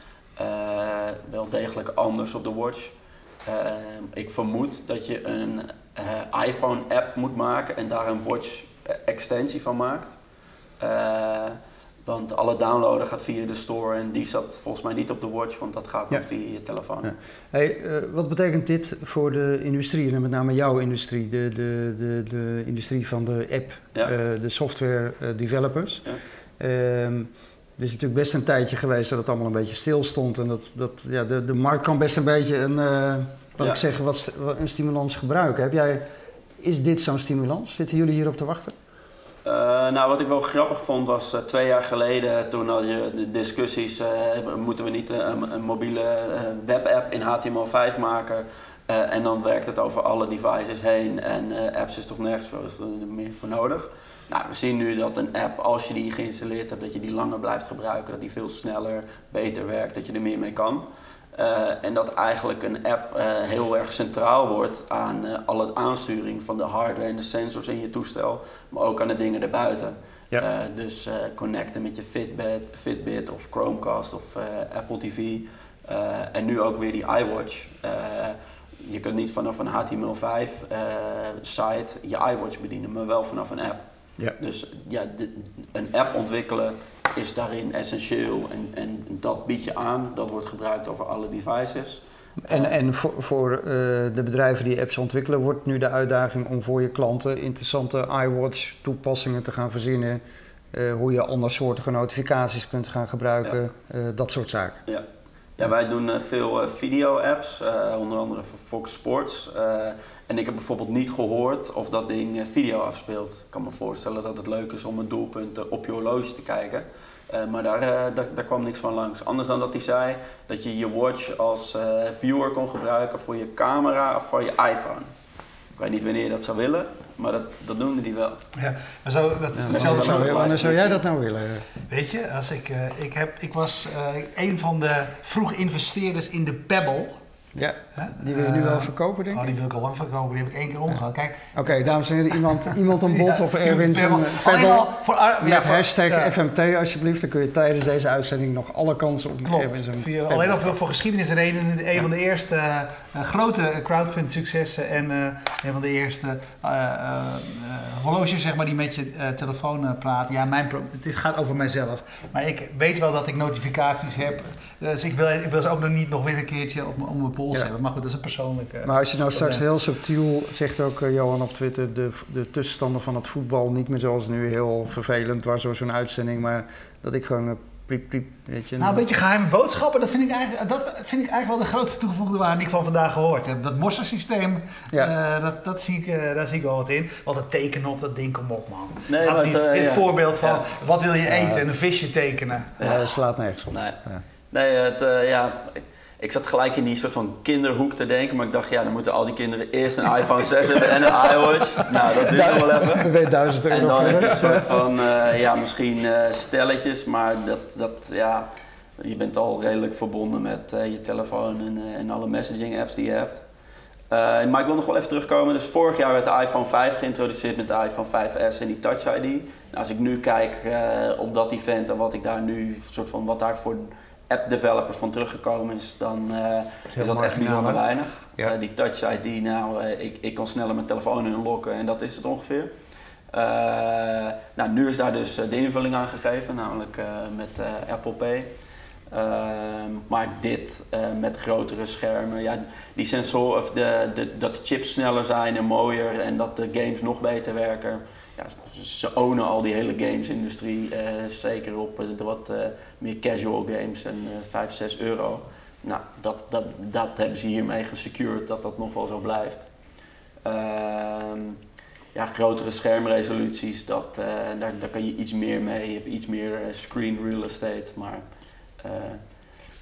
[SPEAKER 3] wel degelijk anders op de watch. Eh, ik vermoed dat je een eh, iPhone-app moet maken en daar een watch-extensie van maakt. Eh, want alle downloaden gaat via de store en die zat volgens mij niet op de watch, want dat gaat dan
[SPEAKER 2] Ja.
[SPEAKER 3] via je telefoon.
[SPEAKER 2] Ja. Hey, eh, wat betekent dit voor de industrie, en met name jouw industrie, de, de, de, de industrie van de app,
[SPEAKER 3] Ja.
[SPEAKER 2] eh, de software eh, developers?
[SPEAKER 3] Ja.
[SPEAKER 2] Is natuurlijk best een tijdje geweest dat het allemaal een beetje stil stond en dat, dat ja, de, de markt kan best een beetje een, eh
[SPEAKER 3] Ja.
[SPEAKER 2] ik zeggen, wat, wat een stimulans gebruiken. Heb jij, is dit zo'n stimulans? Zitten jullie hierop te wachten?
[SPEAKER 3] Eh, nou, wat ik wel grappig vond was eh, twee jaar geleden, toen had je de discussies, moeten we niet een, een mobiele webapp in HTML5 maken? En dan werkt het over alle devices heen en apps is toch nergens voor, er meer voor nodig. Nou, we zien nu dat een app, als je die geïnstalleerd hebt, dat je die langer blijft gebruiken, dat die veel sneller, beter werkt, dat je er meer mee kan. Eh, en dat eigenlijk een app eh, heel erg centraal wordt aan eh, alle aansturing van de hardware en de sensors in je toestel, maar ook aan de dingen erbuiten.
[SPEAKER 2] Ja.
[SPEAKER 3] Dus connecten met je Fitbit, Fitbit of Chromecast of Apple TV. En nu ook weer die iWatch. Je kunt niet vanaf een HTML5 eh, site je iWatch bedienen, maar wel vanaf een app.
[SPEAKER 2] Ja.
[SPEAKER 3] Dus ja, de- een app ontwikkelen is daarin essentieel en, en dat bied je aan. Dat wordt gebruikt over alle devices.
[SPEAKER 2] En, en voor, voor eh, de bedrijven die apps ontwikkelen, wordt nu de uitdaging om voor je klanten interessante iWatch toepassingen te gaan verzinnen. eh, hoe je andersoortige notificaties kunt gaan gebruiken, eh, dat soort zaken.
[SPEAKER 3] Ja. Ja, wij doen eh, veel eh, video-apps, eh, onder andere voor Fox Sports. En ik heb bijvoorbeeld niet gehoord of dat ding video afspeelt. Ik kan me voorstellen dat het leuk is om een doelpunt op je horloge te kijken. Maar daar, daar, kwam niks van langs. Anders dan dat hij zei dat je je watch als viewer kon gebruiken voor je camera of voor je iPhone. Ik weet niet wanneer je dat zou willen, maar dat, dat noemde hij wel.
[SPEAKER 1] Ja, maar zo, dat is
[SPEAKER 2] Ja,
[SPEAKER 1] hetzelfde
[SPEAKER 2] wanneer
[SPEAKER 3] zo-
[SPEAKER 2] zou, wanneer zou jij dat nou willen?
[SPEAKER 1] Weet je, als ik, eh, ik, heb, ik was eh, een van de vroeg investeerders in de Pebble.
[SPEAKER 2] Ja? Die wil je nu wel
[SPEAKER 1] Eh,
[SPEAKER 2] verkopen, denk
[SPEAKER 1] Oh,
[SPEAKER 2] ik?
[SPEAKER 1] die wil ik al lang verkopen. Die heb ik één keer omgehad. Kijk,
[SPEAKER 2] Oké, dames en heren, iemand, iemand een
[SPEAKER 1] Ja,
[SPEAKER 2] op Erwin
[SPEAKER 1] Pebble.
[SPEAKER 2] eh, Pebble
[SPEAKER 1] voor,
[SPEAKER 2] met hashtag. FMT alsjeblieft. Dan kun je tijdens deze uitzending nog alle kansen op
[SPEAKER 1] Klopt. Via- alleen al voor, voor geschiedenisredenen een van de eerste eh, eh, grote crowdfund successen en eh, een van de eerste eh, eh, eh, horloges zeg maar, die met je eh, telefoon eh, praten. Ja, mijn het gaat over mijzelf. Maar ik weet wel dat ik notificaties heb. Dus ik wil, ik wil ze ook nog niet nog weer een keertje op, op mijn pols hebben. Maar goed, dat is een persoonlijke...
[SPEAKER 2] Maar als je nou straks heel subtiel, zegt ook eh, Johan op Twitter, de, de tussenstanden van het voetbal niet meer zoals nu heel vervelend was door zo'n uitzending, maar dat ik gewoon eh, piep piep, weet je.
[SPEAKER 1] Nou, een beetje geheime boodschappen, dat vind ik eigenlijk, dat vind ik eigenlijk wel de grootste toegevoegde waarde die ik van vandaag gehoord heb. Dat morsensysteem,
[SPEAKER 2] Ja.
[SPEAKER 1] eh, dat, dat zie ik, eh, daar zie ik wel wat in. Want het tekenen op dat ding, kom op man.
[SPEAKER 3] Nee,
[SPEAKER 1] Gaat niet,
[SPEAKER 3] het,
[SPEAKER 1] dit
[SPEAKER 3] ja.
[SPEAKER 1] voorbeeld van,
[SPEAKER 3] Ja.
[SPEAKER 1] wat wil je
[SPEAKER 2] Ja.
[SPEAKER 1] eten? En een visje tekenen.
[SPEAKER 2] Ja, dat slaat nergens op.
[SPEAKER 3] Nee,
[SPEAKER 2] Ja.
[SPEAKER 3] nee het, eh, ja, ik, zat gelijk in die soort van kinderhoek te denken, maar ik dacht, ja, dan moeten al die kinderen eerst een iPhone 6 hebben en een iWatch. Nou, dat duurt nog wel even.
[SPEAKER 2] Ben je 1000
[SPEAKER 3] En
[SPEAKER 2] euro
[SPEAKER 3] dan heb je een soort van, eh, ja, misschien eh, stelletjes, maar dat, dat, ja, je bent al redelijk verbonden met eh, je telefoon en, en alle messaging apps die je hebt. Maar ik wil nog wel even terugkomen. Dus vorig jaar werd de iPhone 5 geïntroduceerd met de iPhone 5S en die Touch ID. Nou, als ik nu kijk op dat event en wat ik daar nu, soort van, wat daar voor app developers van teruggekomen is, dan eh, is dat echt bijzonder weinig.
[SPEAKER 2] Ja.
[SPEAKER 3] Eh, die Touch ID, nou, eh, ik, ik kan sneller mijn telefoon inloggen en dat is het ongeveer. Nou, nu is daar dus de invulling aan gegeven, namelijk met Apple Pay. Ehm, maar dit met grotere schermen, ja, die sensoren, of de, de, dat de chips sneller zijn en mooier en dat de games nog beter werken. Ze ownen al die hele games-industrie, eh, zeker op eh, de wat eh, meer casual games en eh 5, 6 euro. Nou, dat, dat, dat hebben ze hiermee gesecured dat dat nog wel zo blijft. Ehm, ja, grotere schermresoluties, dat, daar, daar kan je iets meer mee. Je hebt iets meer screen real estate. Maar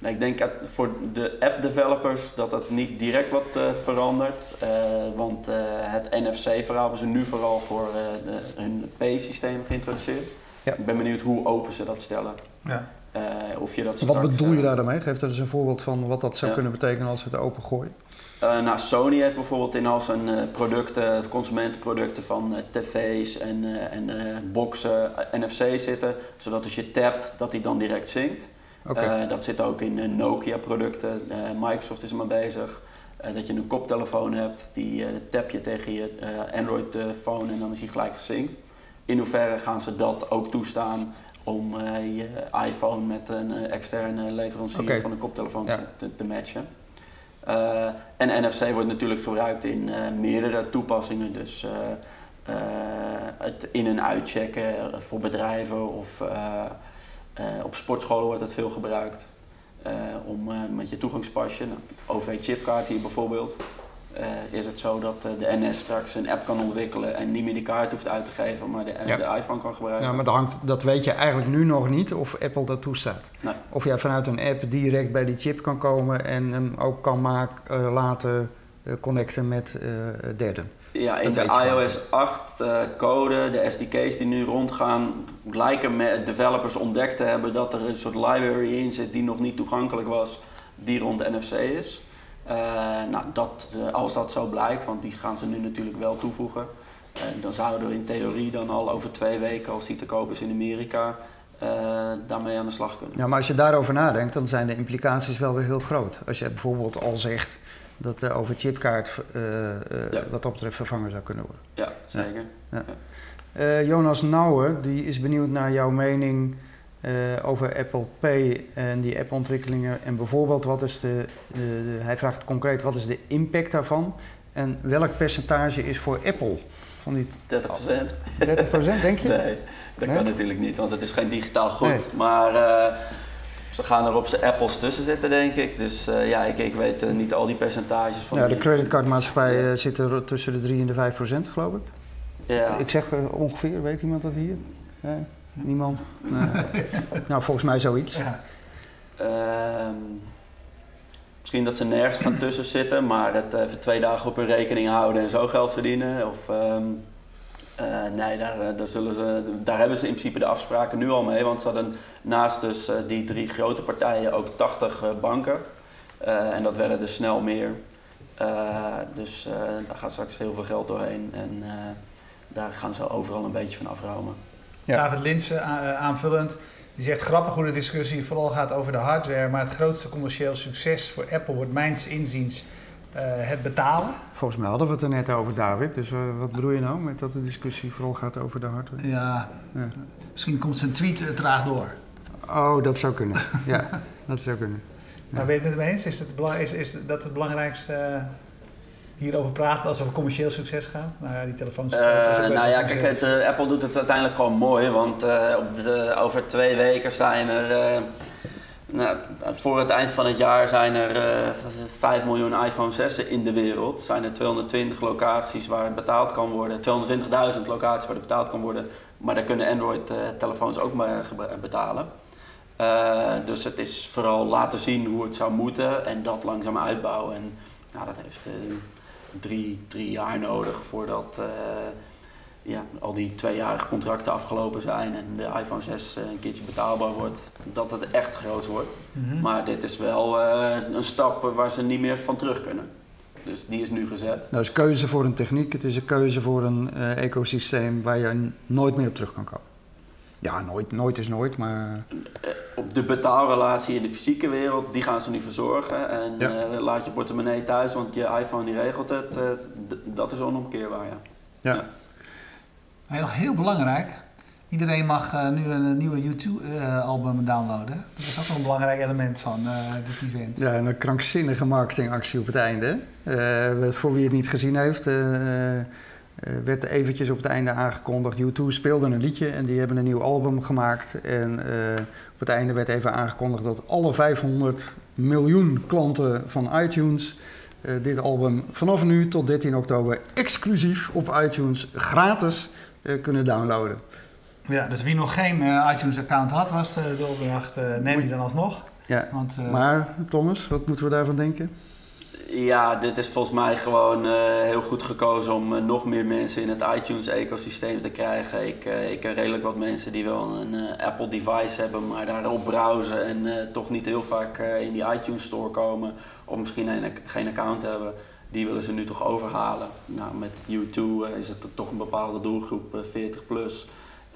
[SPEAKER 3] ik denk dat voor de app developers dat dat niet direct wat eh, verandert. Eh, want eh, het NFC-verhaal hebben ze nu vooral voor eh, de, hun P-systeem geïntroduceerd.
[SPEAKER 2] Ja.
[SPEAKER 3] Ik ben benieuwd hoe open ze dat stellen.
[SPEAKER 1] Ja.
[SPEAKER 3] Eh, of je dat
[SPEAKER 2] Wat bedoel je
[SPEAKER 3] eh,
[SPEAKER 2] daar dan mee? Geef er eens een voorbeeld van wat dat zou
[SPEAKER 3] Ja.
[SPEAKER 2] kunnen betekenen als we het open gooien.
[SPEAKER 3] Eh, nou, Sony heeft bijvoorbeeld in al zijn eh, producten, consumentenproducten van eh, tv's en, eh, en eh, boxen NFC zitten. Zodat als je tapt, dat die dan direct zinkt. Eh, dat zit ook in Nokia producten. Eh, Microsoft is er mee bezig. Eh, dat je een koptelefoon hebt, die eh, tap je tegen je eh, Android eh, phone en dan is die gelijk gesynct. In hoeverre gaan ze dat ook toestaan om je iPhone met een externe leverancier van een koptelefoon
[SPEAKER 2] Ja.
[SPEAKER 3] te, te, matchen? En NFC wordt natuurlijk gebruikt in meerdere toepassingen. Dus het in- en uitchecken voor bedrijven of op sportscholen wordt het veel gebruikt. Eh, om eh, met je toegangspasje, nou, OV-chipkaart hier bijvoorbeeld, eh, is het zo dat eh, de NS straks een app kan ontwikkelen en niet meer die kaart hoeft uit te geven, maar de,
[SPEAKER 2] Ja.
[SPEAKER 3] de iPhone kan gebruiken.
[SPEAKER 2] Ja, maar dat, hangt, dat weet je eigenlijk nu nog niet of Apple dat toestaat.
[SPEAKER 3] Nee.
[SPEAKER 2] Of jij vanuit een app direct bij die chip kan komen en hem ook kan maken, eh, laten eh, connecten met eh, derden.
[SPEAKER 3] Ja, in de iOS 8 eh, code, de SDK's die nu rondgaan, lijken me- developers ontdekt te hebben dat er een soort library in zit die nog niet toegankelijk was, die rond NFC is. Eh, nou, dat, eh, als dat zo blijkt, want die gaan ze nu natuurlijk wel toevoegen, dan zouden we in theorie dan al over twee weken, als die te koop is in Amerika, daarmee aan de slag kunnen.
[SPEAKER 2] Ja, maar als je daarover nadenkt, dan zijn de implicaties wel weer heel groot. Als je bijvoorbeeld al zegt dat de over chipkaart eh, eh,
[SPEAKER 3] Ja.
[SPEAKER 2] wat dat betreft vervangen zou kunnen worden.
[SPEAKER 3] Ja, zeker.
[SPEAKER 2] Eh, Jonas Nouwen, die is benieuwd naar jouw mening eh, over Apple Pay en die appontwikkelingen. En bijvoorbeeld, wat is de, de, de- hij vraagt concreet, wat is de impact daarvan? En welk percentage is voor Apple? Van die
[SPEAKER 3] 30%.
[SPEAKER 2] 30% denk je?
[SPEAKER 3] Nee, dat
[SPEAKER 2] Nee?
[SPEAKER 3] kan natuurlijk niet, want het is geen digitaal goed.
[SPEAKER 2] Nee.
[SPEAKER 3] Maar eh, ze gaan er op zijn apples tussen zitten, denk ik. Dus eh, ja, ik, ik weet eh, niet al die percentages van.
[SPEAKER 2] Ja, de
[SPEAKER 3] die-
[SPEAKER 2] creditcardmaatschappij eh, zit er tussen de 3 en de 5 procent, geloof ik.
[SPEAKER 3] Ja.
[SPEAKER 2] Ik zeg ongeveer, weet iemand dat hier? Nee? Niemand? Nee. nou, volgens mij zoiets.
[SPEAKER 1] Ja.
[SPEAKER 3] Ehm, misschien dat ze nergens gaan tussen zitten, maar het even twee dagen op hun rekening houden en zo geld verdienen. Of, ehm, eh, nee, daar, eh, daar, zullen ze, daar hebben ze in principe de afspraken nu al mee. Want ze hadden naast dus, eh, die drie grote partijen ook 80 eh, banken. Eh, en dat werden er snel meer. Eh, dus eh, daar gaat straks heel veel geld doorheen. En eh, daar gaan ze overal een beetje van afromen.
[SPEAKER 2] Ja.
[SPEAKER 1] David Linsen aanvullend. Die zegt grappig hoe de discussie vooral gaat over de hardware. Maar het grootste commercieel succes voor Apple wordt mijns inziens het betalen.
[SPEAKER 2] Volgens mij hadden we het er net over, David. Dus eh, wat bedoel je nou met dat de discussie vooral gaat over de hardware?
[SPEAKER 1] Ja,
[SPEAKER 2] Ja.
[SPEAKER 1] misschien komt zijn tweet eh, traag door.
[SPEAKER 2] Oh, dat zou kunnen. ja, dat zou kunnen.
[SPEAKER 1] Maar ben je het met me eens? Is, het is, is dat het belangrijkste eh, hierover praten als het over commercieel succes gaat? Nou ja, die telefoons.
[SPEAKER 3] Eh,
[SPEAKER 1] best
[SPEAKER 3] nou ja, kijk, het, eh, Apple doet het uiteindelijk gewoon mooi, want eh, op de, over twee weken zijn er, eh, nou, voor het eind van het jaar zijn er eh 5 miljoen iPhone 6'en in de wereld. Zijn er 220 locaties waar het betaald kan worden, 220.000 locaties waar het betaald kan worden, maar daar kunnen Android-telefoons ook maar gebru- betalen. Eh, dus het is vooral laten zien hoe het zou moeten en dat langzaam uitbouwen. En nou, dat heeft eh, drie, drie jaar nodig voordat eh, ja, al die tweejarige contracten afgelopen zijn en de iPhone 6 een keertje betaalbaar wordt. Dat het echt groot wordt.
[SPEAKER 1] Mhm.
[SPEAKER 3] Maar dit is wel eh, een stap waar ze niet meer van terug kunnen. Dus die is nu gezet.
[SPEAKER 2] Nou, is keuze voor een techniek, het is een keuze voor een eh, ecosysteem waar je nooit meer op terug kan komen. Ja, nooit, nooit is nooit, maar
[SPEAKER 3] Eh, op de betaalrelatie in de fysieke wereld, die gaan ze nu verzorgen. En
[SPEAKER 2] Ja.
[SPEAKER 3] eh, laat je portemonnee thuis, want je iPhone die regelt het. eh, dat is onomkeerbaar, ja.
[SPEAKER 2] ja.
[SPEAKER 1] Maar nog heel belangrijk. Iedereen mag eh, nu een nieuwe YouTube-album downloaden. Dat is ook nog een belangrijk element van eh, dit event.
[SPEAKER 2] Ja, en een krankzinnige marketingactie op het einde. Eh, voor wie het niet gezien heeft, eh, eh, werd eventjes op het einde aangekondigd. U2 speelde een liedje en die hebben een nieuw album gemaakt. En eh, op het einde werd even aangekondigd dat alle 500 miljoen klanten van iTunes eh, dit album vanaf nu tot 13 oktober exclusief op iTunes gratis eh, kunnen downloaden.
[SPEAKER 1] Ja, dus wie nog geen eh, iTunes-account had, was eh, de opdracht, eh neem die dan alsnog.
[SPEAKER 2] Ja.
[SPEAKER 1] Want, eh,
[SPEAKER 2] Maar Thomas, wat moeten we daarvan denken?
[SPEAKER 3] Ja, dit is volgens mij gewoon eh, heel goed gekozen om eh, nog meer mensen in het iTunes-ecosysteem te krijgen. Ik, eh, ik ken redelijk wat mensen die wel een eh, Apple-device hebben, maar daarop browsen en eh, toch niet heel vaak eh, in die iTunes-store komen. Of misschien een, geen account hebben. Die willen ze nu toch overhalen. Nou, met U2 eh, is het toch een bepaalde doelgroep, eh, 40 plus.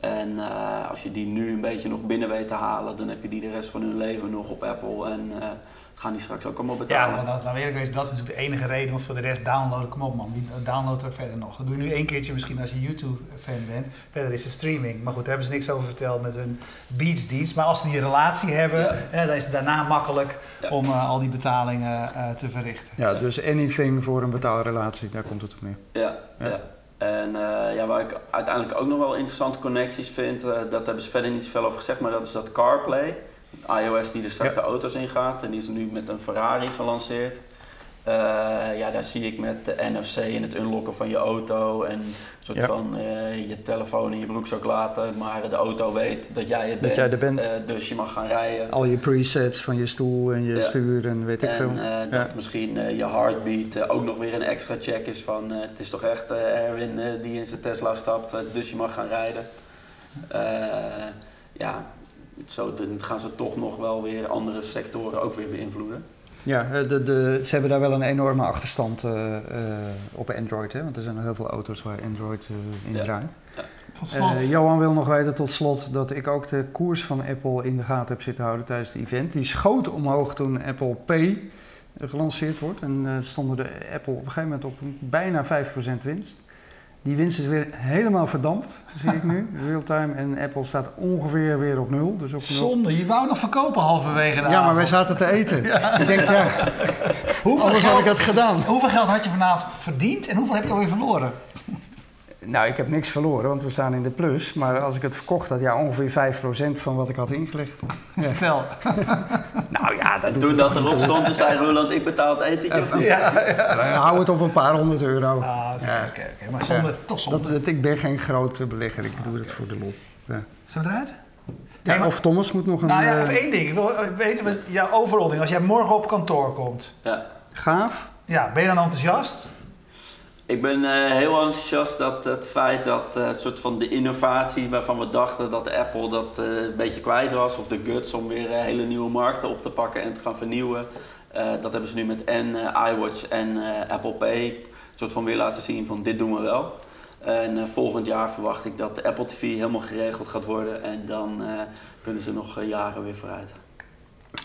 [SPEAKER 3] En eh, als je die nu een beetje nog binnen weet te halen, dan heb je die de rest van hun leven nog op Apple. En eh, gaan die straks ook allemaal
[SPEAKER 1] ja,
[SPEAKER 3] betalen.
[SPEAKER 1] want dat, nou eerlijk wezen, dat is natuurlijk de enige reden. Want voor de rest downloaden, kom op man, wie downloadt er verder nog? Dat doe je nu één keertje misschien als je YouTube-fan bent. Verder is het streaming. Maar goed, daar hebben ze niks over verteld met hun Beats-dienst. Maar als ze die relatie hebben,
[SPEAKER 3] Ja.
[SPEAKER 1] eh, dan is het daarna makkelijk
[SPEAKER 3] Ja.
[SPEAKER 1] om eh, al die betalingen eh, te verrichten.
[SPEAKER 2] Ja, dus anything voor een betaalrelatie, daar komt het op neer.
[SPEAKER 3] Ja,
[SPEAKER 2] Ja.
[SPEAKER 3] ja. En eh, ja, waar ik uiteindelijk ook nog wel interessante connecties vind, dat hebben ze verder niet zoveel over gezegd, maar dat is dat CarPlay. iOS die er straks
[SPEAKER 2] Ja.
[SPEAKER 3] de auto's in gaat en die is nu met een Ferrari gelanceerd. Eh, ja, daar zie ik met de NFC en het unlocken van je auto en een soort
[SPEAKER 2] Ja.
[SPEAKER 3] van eh, je telefoon in je broekzak laten, maar de auto weet dat jij het
[SPEAKER 2] Dat
[SPEAKER 3] bent,
[SPEAKER 2] jij er bent.
[SPEAKER 3] eh, dus je mag gaan rijden.
[SPEAKER 2] Al je presets van je stoel en je
[SPEAKER 3] Ja.
[SPEAKER 2] stuur en weet ik veel.
[SPEAKER 3] En dat misschien je heartbeat ook nog weer een extra check is van het is toch echt Erwin die in zijn Tesla stapt, dus je mag gaan rijden. Ja, zo gaan ze toch nog wel weer andere sectoren ook weer beïnvloeden.
[SPEAKER 2] Ja, eh, de, de, ze hebben daar wel een enorme achterstand eh, eh, op Android, hè? want er zijn nog heel veel auto's waar Android eh, in
[SPEAKER 3] Ja.
[SPEAKER 2] draait.
[SPEAKER 1] Tot slot.
[SPEAKER 2] Eh, Johan wil nog weten tot slot dat ik ook de koers van Apple in de gaten heb zitten houden tijdens het event. Die schoot omhoog toen Apple Pay gelanceerd wordt. En eh, stonden de Apple op een gegeven moment op bijna 5% winst. Die winst is weer helemaal verdampt, zie ik nu, real-time. En Apple staat ongeveer weer op nul. Dus op.
[SPEAKER 1] Zonde, je wou nog verkopen halverwege de
[SPEAKER 2] Ja, maar wij zaten te eten. Ik denk, ja,
[SPEAKER 1] Hoeveel
[SPEAKER 2] anders had ik het gedaan.
[SPEAKER 1] hoeveel geld had je vanavond verdiend en hoeveel heb je alweer verloren?
[SPEAKER 2] Nou, ik heb niks verloren, want we staan in de plus. Maar als ik het verkocht had, ja, ongeveer 5% van wat ik had ingelegd. Ja.
[SPEAKER 1] Vertel.
[SPEAKER 2] Nou ja, dat
[SPEAKER 3] En toen dat erop stond, toen zei Roland, ik betaal het etentje?
[SPEAKER 1] Ja,
[SPEAKER 2] Eh, Hou het op een paar honderd euro.
[SPEAKER 1] Ah, oké,
[SPEAKER 2] Ja.
[SPEAKER 1] oké, oké. Maar zonde, toch zonde.
[SPEAKER 2] Dat, dat, ik ben geen grote belegger, ik doe het voor de lol. Ja.
[SPEAKER 1] Zijn we eruit?
[SPEAKER 2] Ja,
[SPEAKER 1] maar-
[SPEAKER 2] of Thomas moet nog een
[SPEAKER 1] Nou ja,
[SPEAKER 2] eh,
[SPEAKER 1] even één ding. Ik wil eh, weten wat jouw overrolling. Als jij morgen op kantoor komt,
[SPEAKER 3] Ja.
[SPEAKER 2] gaaf.
[SPEAKER 1] ja, ben je dan enthousiast?
[SPEAKER 3] Ik ben eh, heel enthousiast dat het feit dat eh, soort van de innovatie waarvan we dachten dat Apple dat eh, een beetje kwijt was, of de guts om weer hele nieuwe markten op te pakken en te gaan vernieuwen, dat hebben ze nu met en iWatch en Apple Pay een soort van weer laten zien van dit doen we wel. En volgend jaar verwacht ik dat de Apple TV helemaal geregeld gaat worden en dan kunnen ze nog jaren weer vooruit.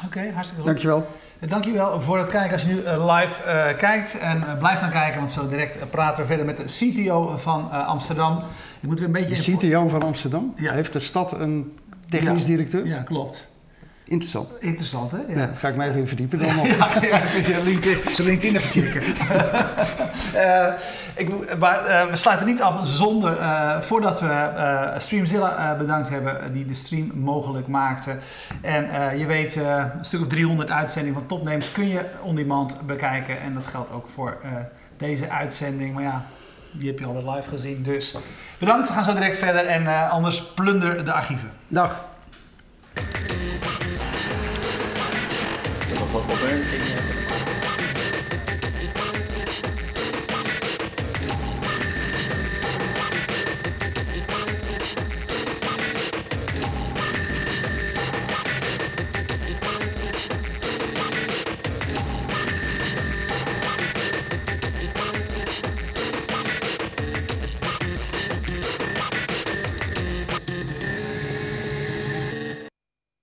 [SPEAKER 1] Oké, hartstikke goed.
[SPEAKER 2] Dankjewel.
[SPEAKER 1] Eh, Dankjewel voor het kijken. Als je nu eh, live eh, kijkt en eh, blijf dan kijken, want zo direct praten we verder met de CTO van Amsterdam. Ik moet weer een beetje...
[SPEAKER 2] De CTO van Amsterdam
[SPEAKER 1] Ja.
[SPEAKER 2] heeft de stad een technisch
[SPEAKER 1] Ja.
[SPEAKER 2] directeur.
[SPEAKER 1] Ja, klopt.
[SPEAKER 2] Interessant.
[SPEAKER 1] Interessant, hè?
[SPEAKER 2] Ja. ga ik me even in verdiepen dan.
[SPEAKER 1] Ja, ja zijn LinkedIn, zijn LinkedIn even checken. uh, ik, maar uh, we sluiten niet af zonder, uh, voordat we Streamzilla bedankt hebben, die de stream mogelijk maakte. En je weet, een stuk of 300 uitzendingen van Topnames kun je on demand bekijken. En dat geldt ook voor deze uitzending. Maar ja, die heb je alweer live gezien. Dus bedankt, we gaan zo direct verder. En anders plunder de archieven.
[SPEAKER 2] Dag.
[SPEAKER 3] Nog wat opmerkingen